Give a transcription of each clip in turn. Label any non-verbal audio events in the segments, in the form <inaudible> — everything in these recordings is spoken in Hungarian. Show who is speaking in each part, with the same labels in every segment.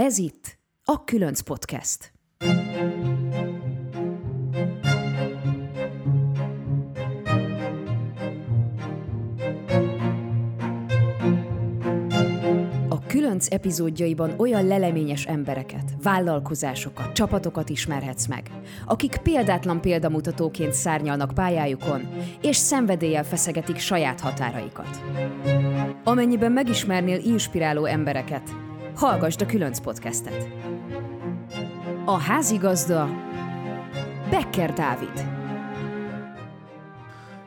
Speaker 1: Ez itt a Különc Podcast. A Különc epizódjaiban olyan leleményes embereket, vállalkozásokat, csapatokat ismerhetsz meg, akik példátlan példamutatóként szárnyalnak pályájukon, és szenvedéllyel feszegetik saját határaikat. Amennyiben megismernél inspiráló embereket, hallgasd a Különc podcastet. A házigazda Becker Dávid.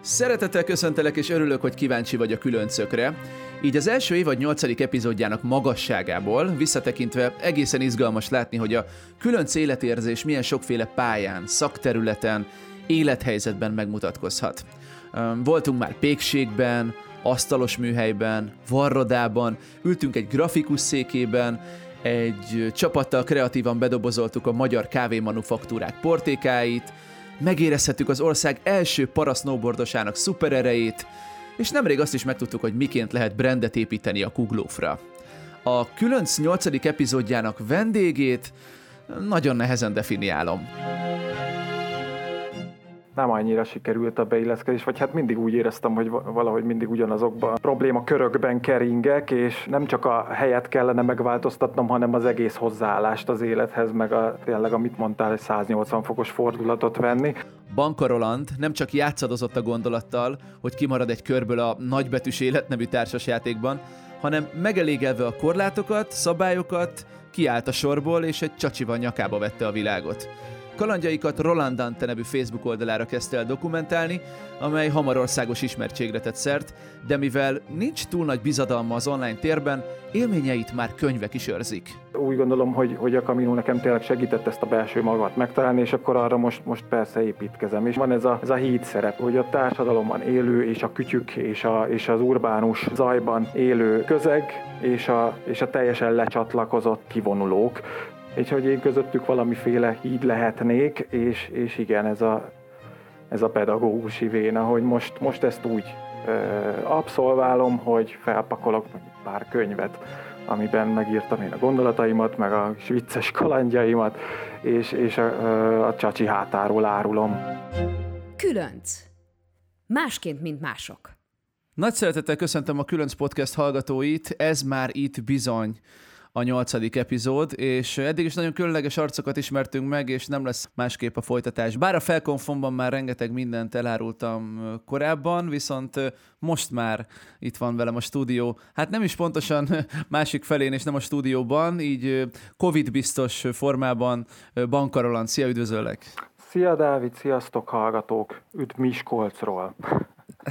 Speaker 2: Szeretettel köszöntelek, és örülök, hogy kíváncsi vagy a különcökre. Így az első évad nyolcadik epizódjának magasságából visszatekintve egészen izgalmas látni, hogy a különc életérzés milyen sokféle pályán, szakterületen, élethelyzetben megmutatkozhat. Voltunk már pékségben, asztalos műhelyben, varrodában, ültünk egy grafikus székében, egy csapattal kreatívan bedobozoltuk a magyar kávémanufaktúrák portékáit, megérezhettük az ország első parasznowboardosának szupererejét, és nemrég azt is megtudtuk, hogy miként lehet brandet építeni a kuglófra. A különc 8. epizódjának vendégét nagyon nehezen definiálom
Speaker 3: nem annyira sikerült a beilleszkedés, vagy hát mindig úgy éreztem, hogy valahogy mindig ugyanazokban a probléma körökben keringek, és nem csak a helyet kellene megváltoztatnom, hanem az egész hozzáállást az élethez, meg a, tényleg, amit mondtál, egy 180 fokos fordulatot venni.
Speaker 2: Banka Roland nem csak játszadozott a gondolattal, hogy kimarad egy körből a nagybetűs élet nevű társasjátékban, hanem megelégelve a korlátokat, szabályokat, kiállt a sorból, és egy csacsival nyakába vette a világot. Kalandjaikat Roland Dante nevű Facebook oldalára kezdte el dokumentálni, amely hamar országos ismertségre tett szert, de mivel nincs túl nagy bizadalma az online térben, élményeit már könyvek is őrzik.
Speaker 3: Úgy gondolom, hogy, hogy a Camino nekem tényleg segített ezt a belső magat megtalálni, és akkor arra most, most persze építkezem. És van ez a, ez a híd szerep, hogy a társadalomban élő, és a kütyük, és, a, és az urbánus zajban élő közeg, és a, és a teljesen lecsatlakozott kivonulók és hogy én közöttük valamiféle híd lehetnék, és, és igen, ez a, ez a pedagógusi véna, hogy most, most ezt úgy ö, abszolválom, hogy felpakolok pár könyvet, amiben megírtam én a gondolataimat, meg a vicces kalandjaimat, és, és a, a csacsi hátáról árulom.
Speaker 1: Különc. Másként, mint mások.
Speaker 2: Nagy szeretettel köszöntöm a Különc Podcast hallgatóit, ez már itt bizony a nyolcadik epizód, és eddig is nagyon különleges arcokat ismertünk meg, és nem lesz másképp a folytatás. Bár a felkonfomban már rengeteg mindent elárultam korábban, viszont most már itt van velem a stúdió. Hát nem is pontosan másik felén, és nem a stúdióban, így Covid biztos formában Bankarolan. Szia, üdvözöllek!
Speaker 3: Szia Dávid, sziasztok hallgatók! Üdv Miskolcról!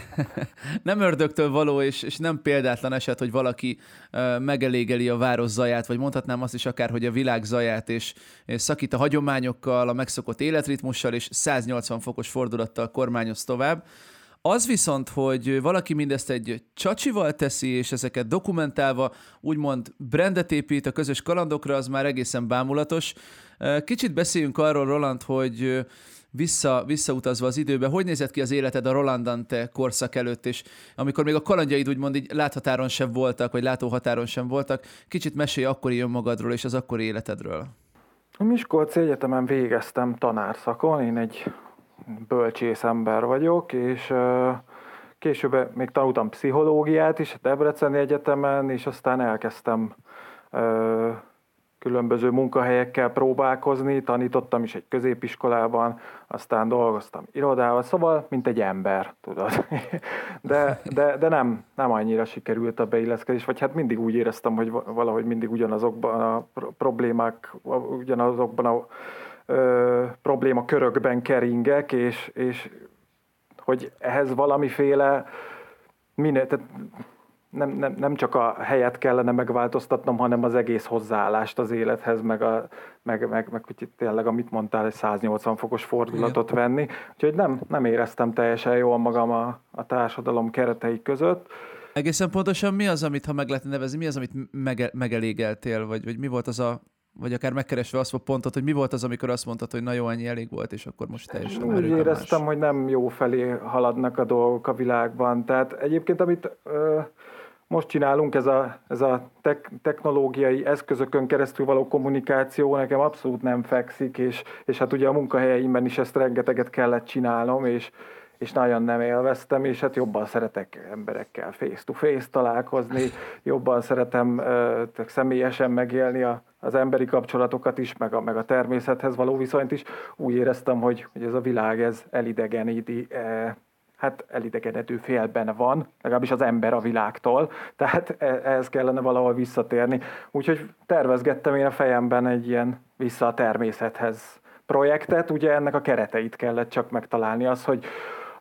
Speaker 3: <laughs>
Speaker 2: nem ördögtől való, és, és nem példátlan eset, hogy valaki uh, megelégeli a város zaját, vagy mondhatnám azt is akár, hogy a világ zaját, és, és szakít a hagyományokkal, a megszokott életritmussal, és 180 fokos fordulattal kormányoz tovább. Az viszont, hogy valaki mindezt egy csacsival teszi, és ezeket dokumentálva, úgymond brandet épít a közös kalandokra, az már egészen bámulatos. Kicsit beszéljünk arról, Roland, hogy vissza, visszautazva az időbe, hogy nézett ki az életed a Roland Dante korszak előtt, és amikor még a kalandjaid úgymond így láthatáron sem voltak, vagy látóhatáron sem voltak, kicsit mesélj akkori önmagadról és az akkori életedről.
Speaker 3: A Miskolci Egyetemen végeztem tanárszakon, én egy bölcsész ember vagyok, és később még tanultam pszichológiát is a Debreceni Egyetemen, és aztán elkezdtem különböző munkahelyekkel próbálkozni, tanítottam is egy középiskolában, aztán dolgoztam irodával, szóval mint egy ember, tudod. <laughs> De, de, de nem, nem annyira sikerült a beilleszkedés, vagy hát mindig úgy éreztem, hogy valahogy mindig ugyanazokban a problémák, ugyanazokban a ö, probléma körökben keringek, és, és hogy ehhez valamiféle minél, tehát nem, nem, nem csak a helyet kellene megváltoztatnom, hanem az egész hozzáállást az élethez, meg, a, meg, meg, meg hogy tényleg, amit mondtál, egy 180 fokos fordulatot Igen. venni. Úgyhogy nem, nem éreztem teljesen jól magam a, a társadalom keretei között.
Speaker 2: Egészen pontosan mi az, amit, ha meg lehet nevezni, mi az, amit mege, megelégeltél, vagy, vagy mi volt az a vagy akár megkeresve azt a pontot, hogy mi volt az, amikor azt mondtad, hogy na jó, ennyi elég volt, és akkor most teljesen
Speaker 3: Úgy éreztem, más. hogy nem jó felé haladnak a dolgok a világban. Tehát egyébként, amit ö, most csinálunk, ez a, ez a tek, technológiai eszközökön keresztül való kommunikáció nekem abszolút nem fekszik, és, és hát ugye a munkahelyeimben is ezt rengeteget kellett csinálnom, és, és nagyon nem élveztem, és hát jobban szeretek emberekkel face-to-face találkozni, jobban szeretem uh, személyesen megélni a, az emberi kapcsolatokat is, meg a, meg a természethez való viszonyt is. Úgy éreztem, hogy, hogy ez a világ ez elidegeníti, uh, hát elidegenedő félben van, legalábbis az ember a világtól, tehát e, ehhez kellene valahol visszatérni. Úgyhogy tervezgettem én a fejemben egy ilyen vissza a természethez projektet, ugye ennek a kereteit kellett csak megtalálni, az, hogy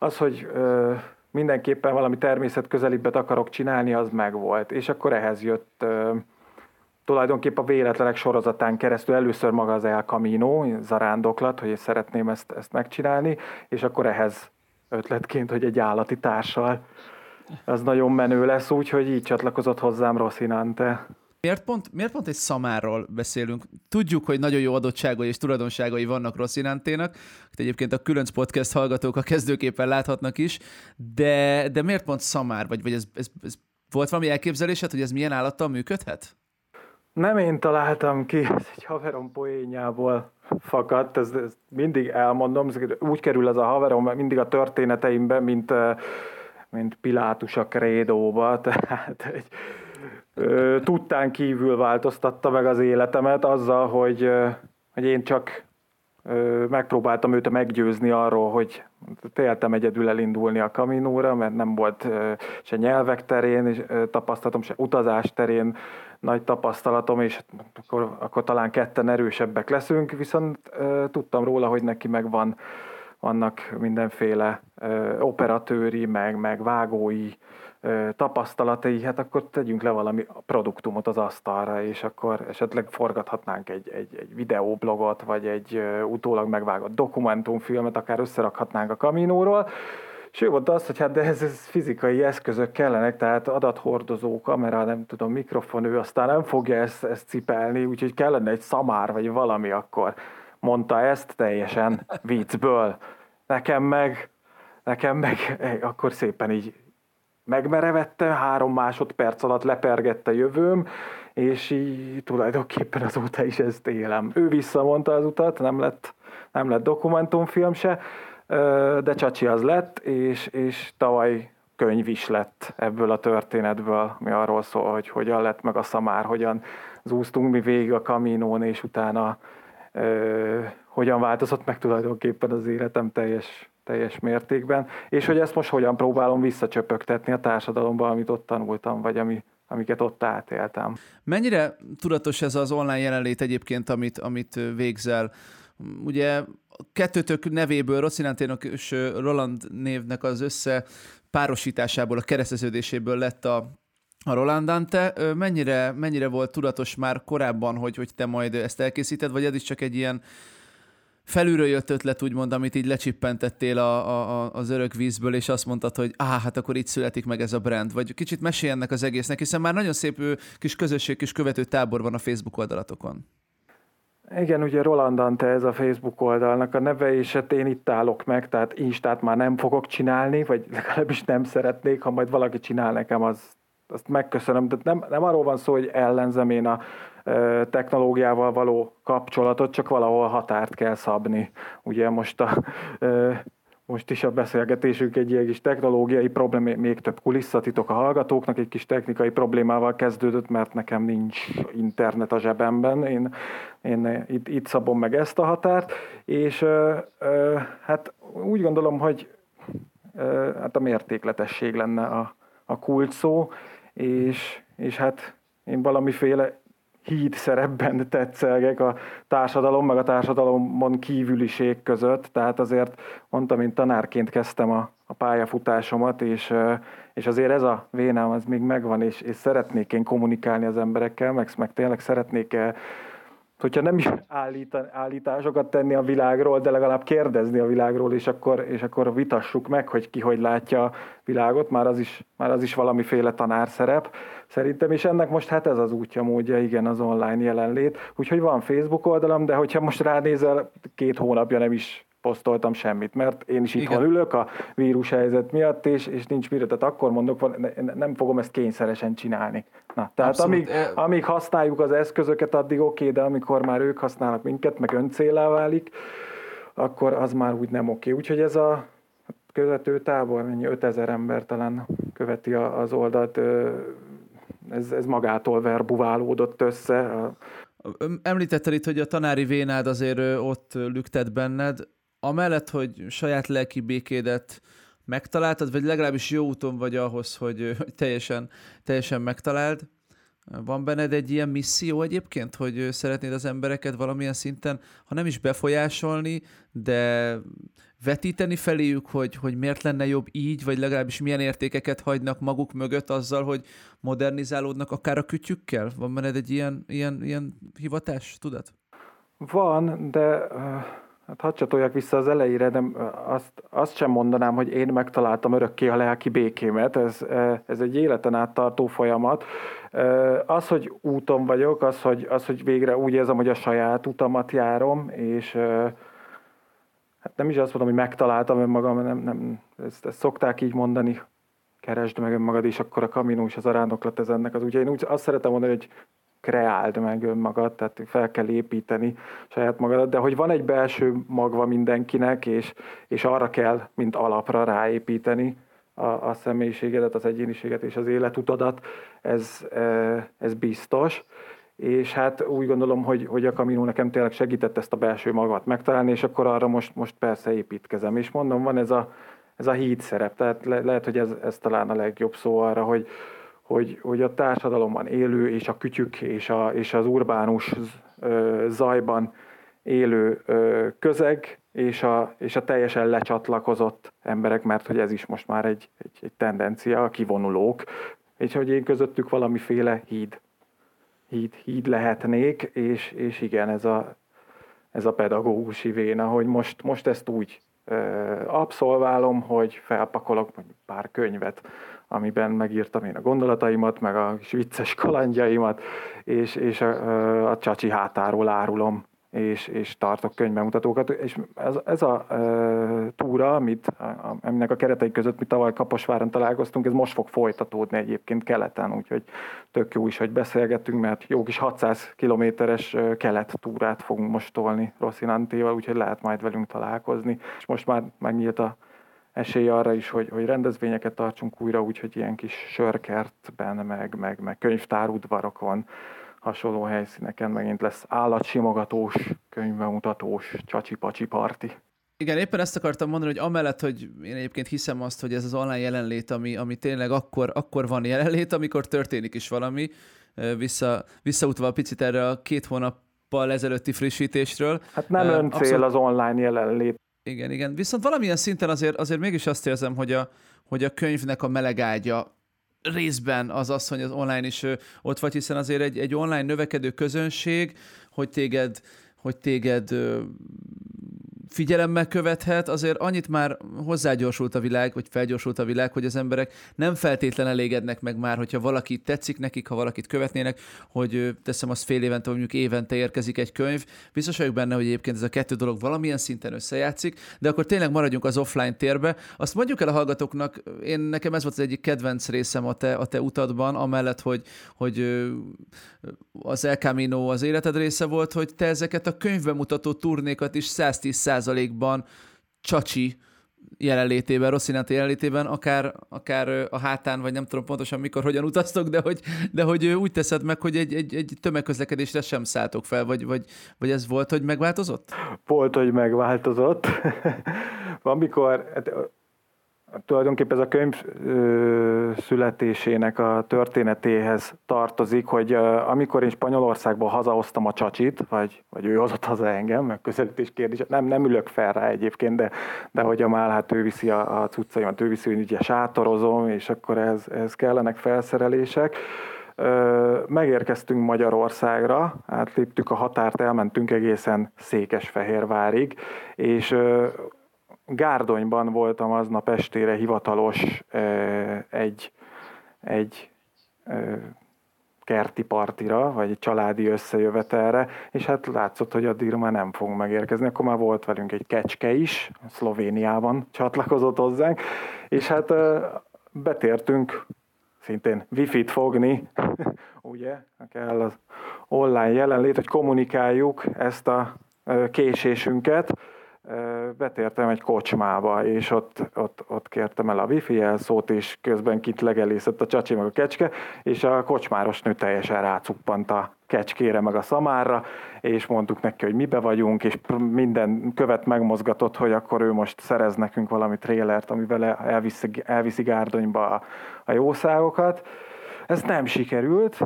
Speaker 3: az, hogy ö, mindenképpen valami természet közelibbet akarok csinálni, az megvolt. És akkor ehhez jött ö, tulajdonképpen a véletlenek sorozatán keresztül először maga az El Camino, zarándoklat, hogy én szeretném ezt, ezt megcsinálni, és akkor ehhez ötletként, hogy egy állati társal az nagyon menő lesz, úgyhogy így csatlakozott hozzám Rosinante.
Speaker 2: Miért pont, miért pont egy szamárról beszélünk? Tudjuk, hogy nagyon jó adottságai és tulajdonságai vannak Rosszinánténak, egyébként a különc podcast hallgatók a kezdőképpen láthatnak is, de, de miért pont szamár? Vagy, vagy ez, ez, ez volt valami elképzelésed, hogy ez milyen állattal működhet?
Speaker 3: Nem én találtam ki, <laughs> ez egy haverom poénjából fakadt, ez, ez mindig elmondom, úgy kerül ez a haverom mindig a történeteimben, mint, mint Pilátus a krédóba, <laughs> tehát egy, tudtán kívül változtatta meg az életemet azzal, hogy, hogy én csak megpróbáltam őt meggyőzni arról, hogy féltem egyedül elindulni a kaminóra, mert nem volt se nyelvek terén tapasztalatom, se utazás terén nagy tapasztalatom, és akkor, akkor talán ketten erősebbek leszünk, viszont tudtam róla, hogy neki meg van, vannak mindenféle operatőri, meg, meg vágói tapasztalatai, hát akkor tegyünk le valami produktumot az asztalra, és akkor esetleg forgathatnánk egy, egy, egy videóblogot, vagy egy utólag megvágott dokumentumfilmet, akár összerakhatnánk a kaminóról, és ő mondta azt, hogy hát de ez, ez fizikai eszközök kellenek, tehát adathordozó, kamera, nem tudom, mikrofon, ő aztán nem fogja ezt, ezt cipelni, úgyhogy kellene egy szamár, vagy valami akkor. Mondta ezt teljesen viccből. Nekem meg, nekem meg akkor szépen így megmerevette, három másodperc alatt lepergette jövőm, és így tulajdonképpen azóta is ezt élem. Ő visszamondta az utat, nem lett, nem lett dokumentumfilm se, de Csacsi az lett, és, és tavaly könyv is lett ebből a történetből, mi arról szól, hogy hogyan lett meg a szamár, hogyan zúztunk mi végig a kaminón, és utána ö, hogyan változott meg tulajdonképpen az életem teljes teljes mértékben, és hogy ezt most hogyan próbálom visszacsöpögtetni a társadalomba, amit ott tanultam, vagy ami, amiket ott átéltem.
Speaker 2: Mennyire tudatos ez az online jelenlét egyébként, amit, amit végzel? Ugye kettőtök nevéből, Rocinanténok és Roland névnek az össze párosításából, a kereszteződéséből lett a, a Roland Dante. Mennyire, mennyire volt tudatos már korábban, hogy, hogy te majd ezt elkészíted, vagy ez is csak egy ilyen felülről jött ötlet, úgymond, amit így lecsippentettél a, a, az örök vízből, és azt mondtad, hogy áh, hát akkor itt születik meg ez a brand, vagy kicsit mesélj ennek az egésznek, hiszen már nagyon szép kis közösség, kis követő tábor van a Facebook oldalatokon.
Speaker 3: Igen, ugye Roland Dante ez a Facebook oldalnak a neve, és hát én itt állok meg, tehát Instát már nem fogok csinálni, vagy <laughs> legalábbis nem szeretnék, ha majd valaki csinál nekem, az, azt megköszönöm. De nem, nem arról van szó, hogy ellenzem én a technológiával való kapcsolatot, csak valahol határt kell szabni. Ugye most a most is a beszélgetésünk egy ilyen kis technológiai probléma, még több kulisszatitok a hallgatóknak, egy kis technikai problémával kezdődött, mert nekem nincs internet a zsebemben, én, én itt, itt szabom meg ezt a határt, és ö, ö, hát úgy gondolom, hogy ö, hát a mértékletesség lenne a, a kult szó, és, és hát én valamiféle híd szerepben tetszelgek a társadalom, meg a társadalomon kívüliség között, tehát azért mondtam, mint tanárként kezdtem a, a pályafutásomat, és, és azért ez a vénám az még megvan, és, és szeretnék én kommunikálni az emberekkel, meg, meg tényleg szeretnék hogyha nem is állít, állításokat tenni a világról, de legalább kérdezni a világról, és akkor, és akkor vitassuk meg, hogy ki hogy látja a világot, már az is, már az is valamiféle tanárszerep szerintem, és ennek most hát ez az útja, módja, igen, az online jelenlét. Úgyhogy van Facebook oldalam, de hogyha most ránézel, két hónapja nem is posztoltam semmit, mert én is itthon ülök a vírus helyzet miatt, és, és nincs mire, tehát akkor mondok, nem fogom ezt kényszeresen csinálni. Na, tehát amíg, amíg használjuk az eszközöket, addig oké, okay, de amikor már ők használnak minket, meg öncélá válik, akkor az már úgy nem oké. Okay. Úgyhogy ez a követő tábor, mennyi 5000 ember talán követi az oldalt, ez, ez magától verbuválódott össze.
Speaker 2: Említetted itt, hogy a tanári vénád azért ott lüktet benned. Amellett, hogy saját lelki békédet megtaláltad, vagy legalábbis jó úton vagy ahhoz, hogy, hogy teljesen, teljesen megtaláld, van benned egy ilyen misszió egyébként, hogy szeretnéd az embereket valamilyen szinten, ha nem is befolyásolni, de vetíteni feléjük, hogy, hogy miért lenne jobb így, vagy legalábbis milyen értékeket hagynak maguk mögött azzal, hogy modernizálódnak akár a kütyükkel? Van benned egy ilyen, ilyen, ilyen hivatás, tudat?
Speaker 3: Van, de hát hadd csatoljak vissza az elejére, de azt, azt sem mondanám, hogy én megtaláltam örökké a lelki békémet, ez, ez egy életen át tartó folyamat. Az, hogy úton vagyok, az hogy, az, hogy végre úgy érzem, hogy a saját utamat járom, és hát nem is azt mondom, hogy megtaláltam önmagam, nem, nem, ezt, ezt szokták így mondani, keresd meg önmagad, és akkor a kaminó és az arándoklat ez ennek az. Úgyhogy én úgy azt szeretem mondani, hogy kreáld meg önmagad, tehát fel kell építeni saját magadat, de hogy van egy belső magva mindenkinek, és, és arra kell, mint alapra ráépíteni a, a személyiségedet, az egyéniséget és az életutadat, ez, e, ez biztos és hát úgy gondolom, hogy, hogy a Camino nekem tényleg segített ezt a belső magat megtalálni, és akkor arra most, most persze építkezem. És mondom, van ez a, ez a híd szerep, tehát le, lehet, hogy ez, ez talán a legjobb szó arra, hogy, hogy, hogy a társadalomban élő, és a kütyük, és, a, és az urbánus zajban élő közeg, és a, és a teljesen lecsatlakozott emberek, mert hogy ez is most már egy, egy, egy tendencia, a kivonulók, és hogy én közöttük valamiféle híd híd, híd lehetnék, és, és igen, ez a, ez a pedagógusi véna, hogy most, most ezt úgy abszolválom, hogy felpakolok pár könyvet, amiben megírtam én a gondolataimat, meg a vicces kalandjaimat, és, és a, a csacsi hátáról árulom és, és tartok könyvbemutatókat, és ez, ez a e, túra, amit, aminek a keretei között mi tavaly Kaposváron találkoztunk, ez most fog folytatódni egyébként keleten, úgyhogy tök jó is, hogy beszélgetünk, mert jó kis 600 kilométeres kelet túrát fogunk most tolni Rosszinantéval, úgyhogy lehet majd velünk találkozni, és most már megnyílt a esély arra is, hogy, hogy rendezvényeket tartsunk újra, úgyhogy ilyen kis sörkertben, meg, meg, meg könyvtárudvarokon, hasonló helyszíneken megint lesz állatsimogatós, könyvbemutatós, csacsi-pacsi parti.
Speaker 2: Igen, éppen ezt akartam mondani, hogy amellett, hogy én egyébként hiszem azt, hogy ez az online jelenlét, ami, ami tényleg akkor, akkor van jelenlét, amikor történik is valami, vissza, visszautva picit erre a két hónappal ezelőtti frissítésről.
Speaker 3: Hát nem öncél abszolút... az online jelenlét.
Speaker 2: Igen, igen. Viszont valamilyen szinten azért, azért mégis azt érzem, hogy a, hogy a könyvnek a melegágya részben az az, hogy az online is ott vagy, hiszen azért egy, egy online növekedő közönség, hogy téged, hogy téged figyelemmel követhet, azért annyit már hozzágyorsult a világ, vagy felgyorsult a világ, hogy az emberek nem feltétlen elégednek meg már, hogyha valaki tetszik nekik, ha valakit követnének, hogy teszem azt fél évente, mondjuk évente érkezik egy könyv. Biztos vagyok benne, hogy egyébként ez a kettő dolog valamilyen szinten összejátszik, de akkor tényleg maradjunk az offline térbe. Azt mondjuk el a hallgatóknak, én nekem ez volt az egyik kedvenc részem a te, a te utadban, amellett, hogy, hogy az El Camino az életed része volt, hogy te ezeket a könyvbemutató turnékat is 110 százalékban csacsi jelenlétében, Rosszinati jelenlétében, akár, akár a hátán, vagy nem tudom pontosan mikor, hogyan utaztok, de hogy, de hogy úgy teszed meg, hogy egy, egy, egy tömegközlekedésre sem szálltok fel, vagy, vagy, vagy ez volt, hogy megváltozott?
Speaker 3: Volt, hogy megváltozott. <laughs> Amikor, hát tulajdonképpen ez a könyv ö, születésének a történetéhez tartozik, hogy ö, amikor én Spanyolországból hazahoztam a csacsit, vagy, vagy ő hozott haza engem, meg közelítés kérdés, nem, nem ülök fel rá egyébként, de, de hogy a mál, hát ő viszi a, a cuccaimat, ő viszi, hogy ugye sátorozom, és akkor ez, ez kellenek felszerelések. Ö, megérkeztünk Magyarországra, átléptük a határt, elmentünk egészen Székesfehérvárig, és Gárdonyban voltam aznap estére hivatalos egy, egy kerti partira, vagy egy családi összejövetelre, és hát látszott, hogy addigra már nem fogunk megérkezni. Akkor már volt velünk egy kecske is, Szlovéniában csatlakozott hozzánk, és hát betértünk szintén wifi-t fogni, <laughs> ugye, kell az online jelenlét, hogy kommunikáljuk ezt a késésünket, betértem egy kocsmába, és ott, ott, ott kértem el a wifi jelszót, és közben kint legelészett a csacsi meg a kecske, és a kocsmáros nő teljesen rácuppant a kecskére meg a szamára, és mondtuk neki, hogy mibe vagyunk, és minden követ megmozgatott, hogy akkor ő most szerez nekünk valami trélert, amivel elviszi, elviszi gárdonyba a, a jószágokat ez nem sikerült,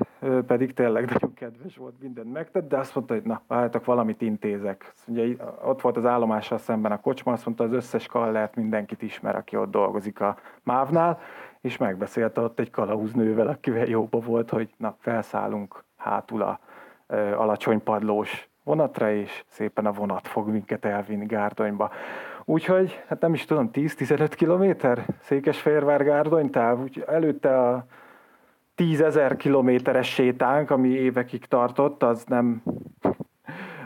Speaker 3: pedig tényleg nagyon kedves volt, mindent megtett, de azt mondta, hogy na, várjátok, valamit intézek. Ugye ott volt az állomással szemben a kocsma, azt mondta, az összes kallert mindenkit ismer, aki ott dolgozik a mávnál, és megbeszélte ott egy kalauznővel, akivel jóba volt, hogy na, felszállunk hátul a ö, alacsony padlós vonatra, és szépen a vonat fog minket elvinni Gárdonyba. Úgyhogy, hát nem is tudom, 10-15 kilométer Székesfehérvár Gárdony táv, úgy előtte a tízezer kilométeres sétánk, ami évekig tartott, az nem,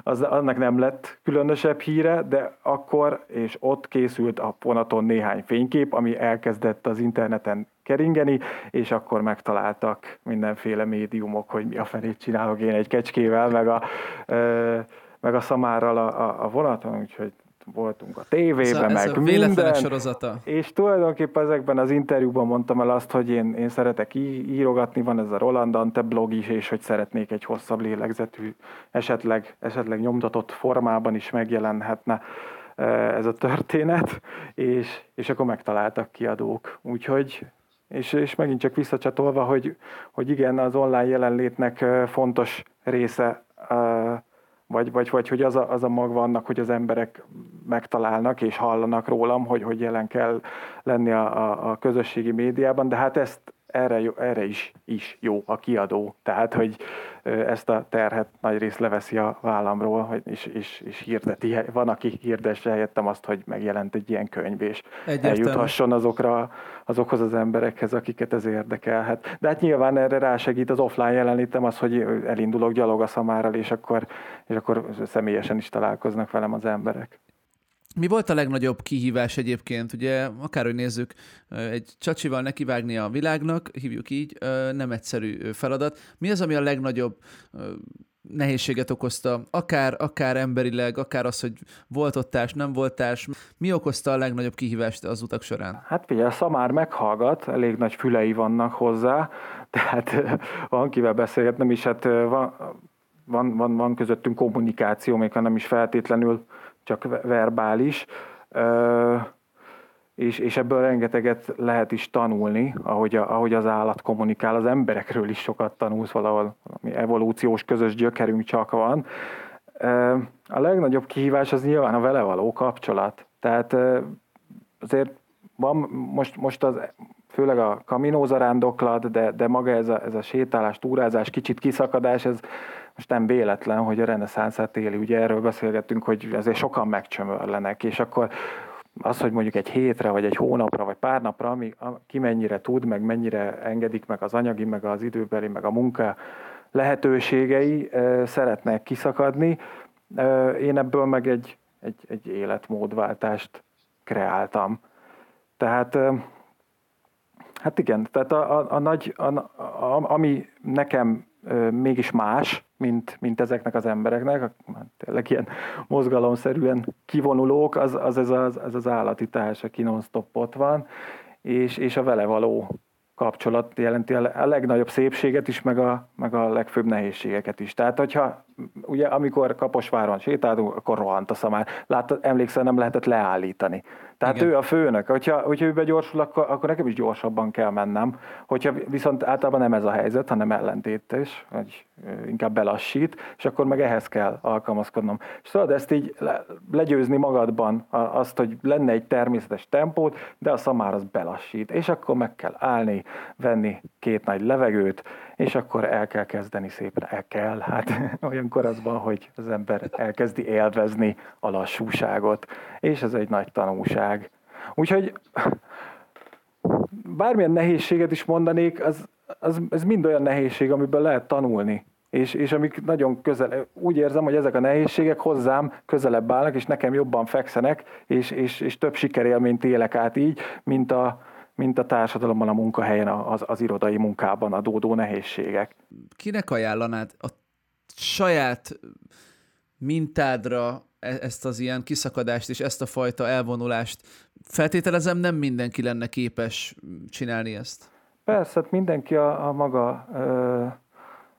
Speaker 3: az, annak nem lett különösebb híre, de akkor és ott készült a vonaton néhány fénykép, ami elkezdett az interneten keringeni, és akkor megtaláltak mindenféle médiumok, hogy mi a felét csinálok én egy kecskével, meg a, meg a szamárral a, a, a vonaton, úgyhogy voltunk a tévében,
Speaker 2: ez
Speaker 3: meg
Speaker 2: a
Speaker 3: minden.
Speaker 2: sorozata.
Speaker 3: És tulajdonképpen ezekben az interjúban mondtam el azt, hogy én, én szeretek írogatni, van ez a Roland Ante blog is, és hogy szeretnék egy hosszabb lélegzetű, esetleg, esetleg nyomtatott formában is megjelenhetne e, ez a történet, és, és akkor megtaláltak kiadók. Úgyhogy és, és megint csak visszacsatolva, hogy, hogy igen, az online jelenlétnek e, fontos része e, vagy, vagy, vagy hogy az a, az a maga annak, hogy az emberek megtalálnak és hallanak rólam, hogy, hogy jelen kell lenni a, a, a közösségi médiában, de hát ezt erre, erre is, is jó a kiadó. Tehát, hogy ezt a terhet nagy rész leveszi a vállamról, és, és, és hirdeti. Van, aki hirdesse helyettem azt, hogy megjelent egy ilyen könyv, és Egyértelmű. eljuthasson azokra, azokhoz az emberekhez, akiket ez érdekelhet. De hát nyilván erre rásegít az offline jelenlétem az, hogy elindulok gyalog a szamárral, és akkor, és akkor személyesen is találkoznak velem az emberek.
Speaker 2: Mi volt a legnagyobb kihívás egyébként? Ugye, akárhogy nézzük, egy csacsival nekivágni a világnak, hívjuk így, nem egyszerű feladat. Mi az, ami a legnagyobb nehézséget okozta, akár, akár emberileg, akár az, hogy volt ottás, nem voltás. Mi okozta a legnagyobb kihívást az utak során?
Speaker 3: Hát figyelj, a szamár meghallgat, elég nagy fülei vannak hozzá, tehát van kivel beszélgetnem is, hát van, van, van, van közöttünk kommunikáció, még ha nem is feltétlenül csak verbális, és, és ebből rengeteget lehet is tanulni, ahogy, a, ahogy az állat kommunikál, az emberekről is sokat tanulsz valahol, ami evolúciós közös gyökerünk csak van. A legnagyobb kihívás az nyilván a vele való kapcsolat. Tehát azért van most, most az, főleg a kaminózarándoklat, de, de maga ez a, ez a sétálás, túrázás, kicsit kiszakadás, ez most nem véletlen, hogy a reneszánszát éli, ugye erről beszélgettünk, hogy azért sokan megcsömörlenek, és akkor az, hogy mondjuk egy hétre, vagy egy hónapra, vagy pár napra, ami, ki mennyire tud, meg mennyire engedik meg az anyagi, meg az időbeli, meg a munka lehetőségei szeretnek kiszakadni. Én ebből meg egy, egy, egy életmódváltást kreáltam. Tehát Hát igen, tehát a, a, a nagy, a, a, ami nekem mégis más, mint, mint ezeknek az embereknek, tényleg ilyen mozgalomszerűen kivonulók, az az, az, az, az, az állati társ, aki non-stop ott van, és, és a vele való kapcsolat jelenti a legnagyobb szépséget is, meg a, meg a legfőbb nehézségeket is. Tehát, hogyha ugye amikor Kaposváron sétáltunk, akkor rohant a szamár. Láttad, emlékszel, nem lehetett leállítani. Tehát Igen. ő a főnök. Hogyha, hogyha ő begyorsul, akkor, akkor nekem is gyorsabban kell mennem. Hogyha viszont általában nem ez a helyzet, hanem ellentétes, vagy inkább belassít, és akkor meg ehhez kell alkalmazkodnom. És tudod ezt így le, legyőzni magadban, azt, hogy lenne egy természetes tempót, de a szamár az belassít. És akkor meg kell állni, venni két nagy levegőt, és akkor el kell kezdeni szépen, el kell, hát <laughs> olyankor az van, hogy az ember elkezdi élvezni a lassúságot, és ez egy nagy tanulság. Úgyhogy bármilyen nehézséget is mondanék, az, az, ez mind olyan nehézség, amiből lehet tanulni. És, és amik nagyon közel, úgy érzem, hogy ezek a nehézségek hozzám közelebb állnak, és nekem jobban fekszenek, és, és, és több sikerélményt élek át így, mint a, mint a társadalomban, a munkahelyen, az, az irodai munkában adódó nehézségek.
Speaker 2: Kinek ajánlanád a saját mintádra e-, ezt az ilyen kiszakadást és ezt a fajta elvonulást? Feltételezem, nem mindenki lenne képes csinálni ezt.
Speaker 3: Persze, hát mindenki a, a maga,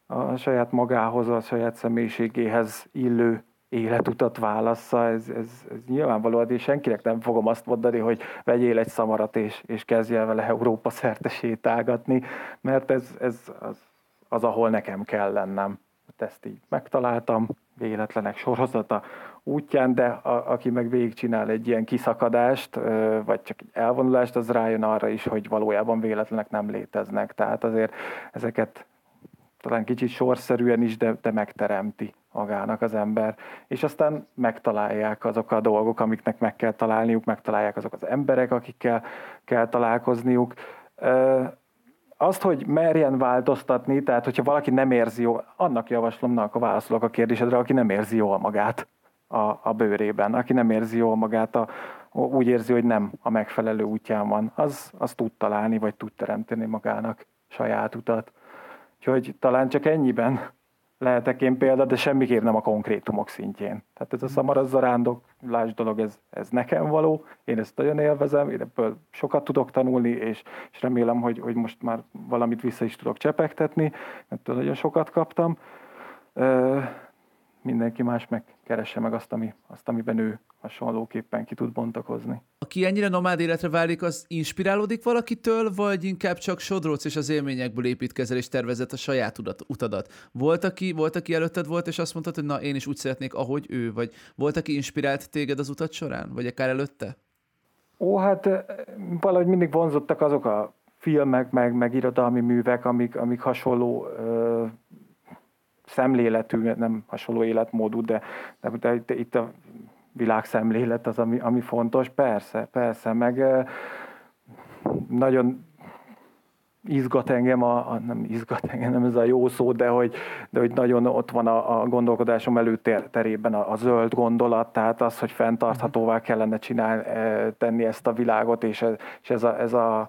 Speaker 3: a saját magához, a saját személyiségéhez illő életutat válassza, ez, ez, ez nyilvánvaló, és senkinek nem fogom azt mondani, hogy vegyél egy szamarat, és, és kezdj el vele Európa szerte sétálgatni, mert ez, ez az, az, ahol nekem kell lennem. Hát ezt így megtaláltam, véletlenek sorozata útján, de a, aki meg végigcsinál egy ilyen kiszakadást, vagy csak egy elvonulást, az rájön arra is, hogy valójában véletlenek nem léteznek. Tehát azért ezeket talán kicsit sorszerűen is, de, de megteremti magának az ember, és aztán megtalálják azok a dolgok, amiknek meg kell találniuk, megtalálják azok az emberek, akikkel kell találkozniuk. Azt, hogy merjen változtatni, tehát hogyha valaki nem érzi jól, annak javaslom, na, akkor válaszolok a kérdésedre, aki nem érzi jól magát a, a bőrében, aki nem érzi jól magát, a, úgy érzi, hogy nem a megfelelő útján van, az, az tud találni, vagy tud teremteni magának saját utat. Úgyhogy talán csak ennyiben lehetek én példa, de semmiképp nem a konkrétumok szintjén. Tehát ez a szamarazzarándok, dolog, ez, ez nekem való, én ezt nagyon élvezem, én ebből sokat tudok tanulni, és, és remélem, hogy, hogy most már valamit vissza is tudok csepegtetni, mert nagyon sokat kaptam mindenki más megkeresse meg azt, ami, azt, amiben ő hasonlóképpen ki tud bontakozni.
Speaker 2: Aki ennyire nomád életre válik, az inspirálódik valakitől, vagy inkább csak sodróc és az élményekből építkezel és tervezett a saját utadat? Volt aki, volt, aki előtted volt, és azt mondtad, hogy na, én is úgy szeretnék, ahogy ő, vagy volt, aki inspirált téged az utat során, vagy akár előtte?
Speaker 3: Ó, hát valahogy mindig vonzottak azok a filmek, meg, meg irodalmi művek, amik, amik hasonló ö, szemléletű, nem hasonló életmódú, de, de, de, itt a világszemlélet az, ami, ami fontos, persze, persze, meg nagyon izgat engem, a, a, nem izgat engem, nem ez a jó szó, de hogy, de hogy nagyon ott van a, a gondolkodásom előterében a, a zöld gondolat, tehát az, hogy fenntarthatóvá kellene csinálni, tenni ezt a világot, és ez, és ez a, ez a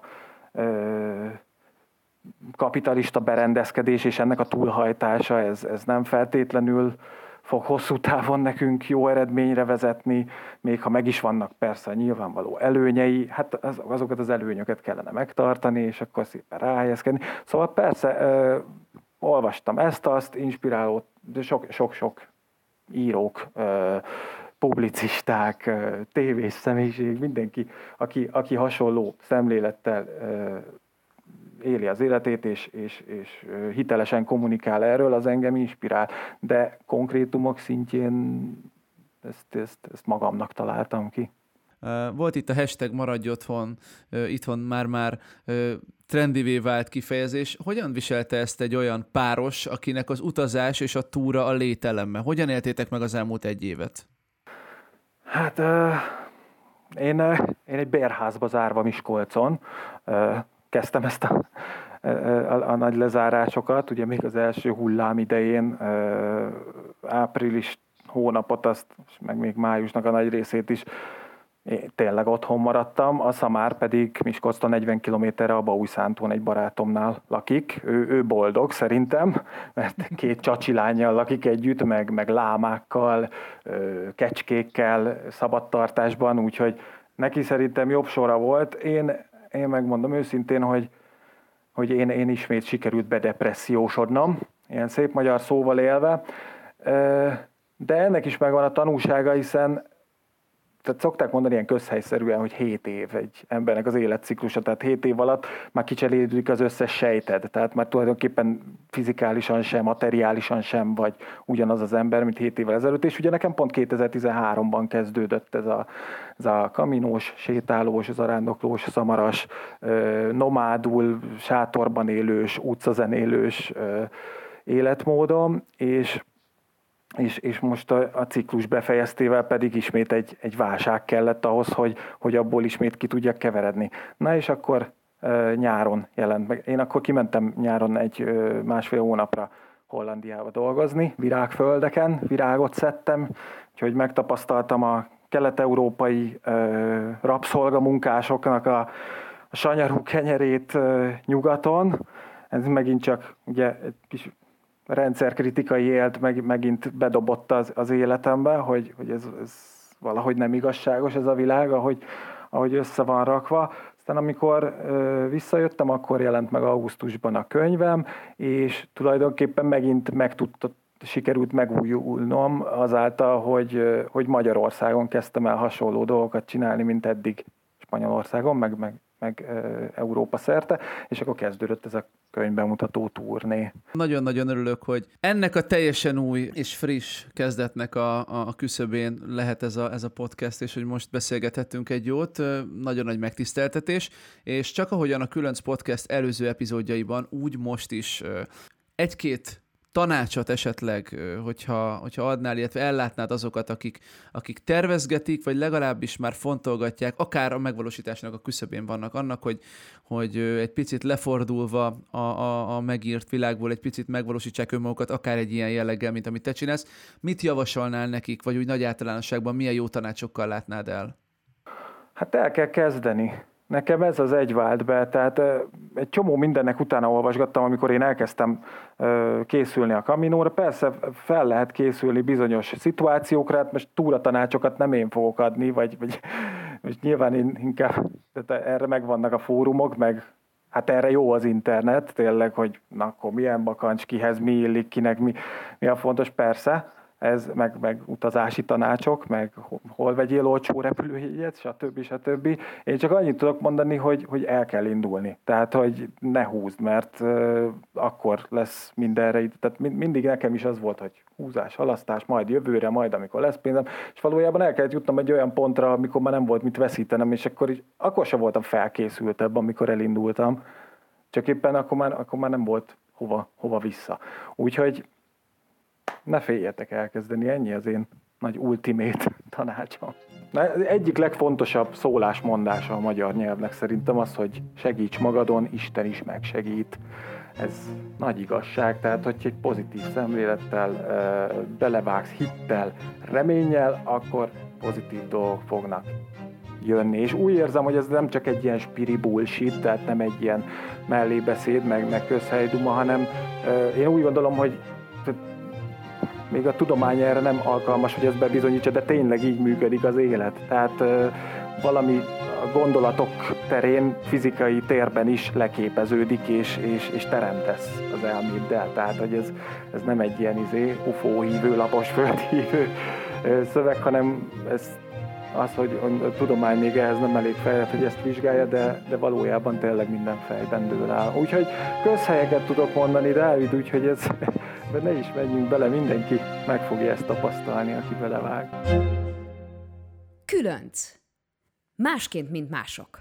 Speaker 3: kapitalista berendezkedés és ennek a túlhajtása, ez, ez nem feltétlenül fog hosszú távon nekünk jó eredményre vezetni, még ha meg is vannak persze nyilvánvaló előnyei, hát az, azokat az előnyöket kellene megtartani, és akkor szépen ráhelyezkedni. Szóval persze, ö, olvastam ezt, azt, inspiráló, sok-sok írók, ö, publicisták, tévés személyiség, mindenki, aki, aki hasonló szemlélettel éli az életét, és, és, és hitelesen kommunikál erről, az engem inspirál. De konkrétumok szintjén ezt, ezt, ezt magamnak találtam ki.
Speaker 2: Volt itt a hashtag maradj otthon, itthon már-már trendivé vált kifejezés. Hogyan viselte ezt egy olyan páros, akinek az utazás és a túra a lételemme? Hogyan éltétek meg az elmúlt egy évet?
Speaker 3: Hát én, én egy bérházba zárva Miskolcon, kezdtem ezt a, a, a nagy lezárásokat, ugye még az első hullám idején, április hónapot, azt, meg még májusnak a nagy részét is én tényleg otthon maradtam, a Szamár pedig Miskolctól 40 kilométerre a Baújszántón egy barátomnál lakik. Ő, ő boldog szerintem, mert két csacsi lányjal lakik együtt, meg, meg lámákkal, kecskékkel, szabadtartásban, úgyhogy neki szerintem jobb sora volt. Én én megmondom őszintén, hogy, hogy én, én ismét sikerült bedepressziósodnom, ilyen szép magyar szóval élve, de ennek is megvan a tanulsága, hiszen tehát szokták mondani ilyen közhelyszerűen, hogy 7 év egy embernek az életciklusa, tehát 7 év alatt már kicserélődik az összes sejted, tehát már tulajdonképpen fizikálisan sem, materiálisan sem vagy ugyanaz az ember, mint 7 évvel ezelőtt, és ugye nekem pont 2013-ban kezdődött ez a, ez a kaminós, sétálós, zarándoklós, szamaras, nomádul, sátorban élős, utcazenélős életmódom, és és, és most a, a ciklus befejeztével pedig ismét egy, egy válság kellett ahhoz, hogy, hogy abból ismét ki tudjak keveredni. Na és akkor nyáron jelent meg. Én akkor kimentem nyáron egy másfél hónapra Hollandiába dolgozni, virágföldeken, virágot szedtem, úgyhogy megtapasztaltam a kelet-európai rabszolgamunkásoknak a, a sanyarú kenyerét nyugaton. Ez megint csak ugye egy kis rendszerkritikai élt, meg, megint bedobott az, az életembe, hogy, hogy ez, ez valahogy nem igazságos ez a világ, ahogy, ahogy össze van rakva. Aztán amikor ö, visszajöttem, akkor jelent meg augusztusban a könyvem, és tulajdonképpen megint meg tudtott, sikerült megújulnom azáltal, hogy, hogy Magyarországon kezdtem el hasonló dolgokat csinálni, mint eddig Spanyolországon, meg, meg meg Európa szerte, és akkor kezdődött ez a könyvbemutató turné.
Speaker 2: Nagyon-nagyon örülök, hogy ennek a teljesen új és friss kezdetnek a, a küszöbén lehet ez a, ez a podcast, és hogy most beszélgethettünk egy jót, nagyon nagy megtiszteltetés, és csak ahogyan a Különc Podcast előző epizódjaiban, úgy most is egy-két tanácsot esetleg, hogyha, hogyha adnál, illetve ellátnád azokat, akik, akik tervezgetik, vagy legalábbis már fontolgatják, akár a megvalósításnak a küszöbén vannak annak, hogy, hogy egy picit lefordulva a, a, a megírt világból egy picit megvalósítsák önmagukat, akár egy ilyen jelleggel, mint amit te csinálsz. Mit javasolnál nekik, vagy úgy nagy általánosságban milyen jó tanácsokkal látnád el?
Speaker 3: Hát el kell kezdeni Nekem ez az egy vált be, tehát egy csomó mindennek utána olvasgattam, amikor én elkezdtem készülni a kaminóra. Persze fel lehet készülni bizonyos szituációkra, hát most túratanácsokat nem én fogok adni, vagy, vagy most nyilván én inkább tehát erre megvannak a fórumok, meg hát erre jó az internet, tényleg, hogy na akkor milyen bakancs, kihez mi illik, kinek mi, mi a fontos, persze ez, meg, meg utazási tanácsok, meg hol vegyél olcsó repülőjegyet, stb. stb. Én csak annyit tudok mondani, hogy, hogy el kell indulni. Tehát, hogy ne húzd, mert uh, akkor lesz mindenre. Tehát mindig nekem is az volt, hogy húzás, halasztás, majd jövőre, majd amikor lesz pénzem, és valójában el kellett jutnom egy olyan pontra, amikor már nem volt mit veszítenem, és akkor, is, akkor sem voltam felkészültebb, amikor elindultam. Csak éppen akkor már, akkor már nem volt hova, hova vissza. Úgyhogy ne féljetek elkezdeni, ennyi az én nagy ultimate <laughs> tanácsom. Egyik legfontosabb szólásmondása a magyar nyelvnek szerintem az, hogy segíts magadon, Isten is megsegít. Ez nagy igazság, tehát hogy egy pozitív szemlélettel belevágsz hittel, reménnyel, akkor pozitív dolgok fognak jönni. És úgy érzem, hogy ez nem csak egy ilyen spiri bullshit, tehát nem egy ilyen mellébeszéd, meg, meg közhelyduma, hanem én úgy gondolom, hogy még a tudomány erre nem alkalmas, hogy ezt bebizonyítsa, de tényleg így működik az élet. Tehát valami a gondolatok terén, fizikai térben is leképeződik, és, és, és teremtesz az elméddel. Tehát, hogy ez, ez nem egy ilyen izé, UFO hívő, lapos földhívő szöveg, hanem ez az, hogy a tudomány még ehhez nem elég fejlett, hogy ezt vizsgálja, de, de valójában tényleg minden fejben dől áll. Úgyhogy közhelyeket tudok mondani, Dávid, úgyhogy ez, ne is menjünk bele, mindenki meg fogja ezt tapasztalni, aki belevág.
Speaker 1: Különc. Másként, mint mások.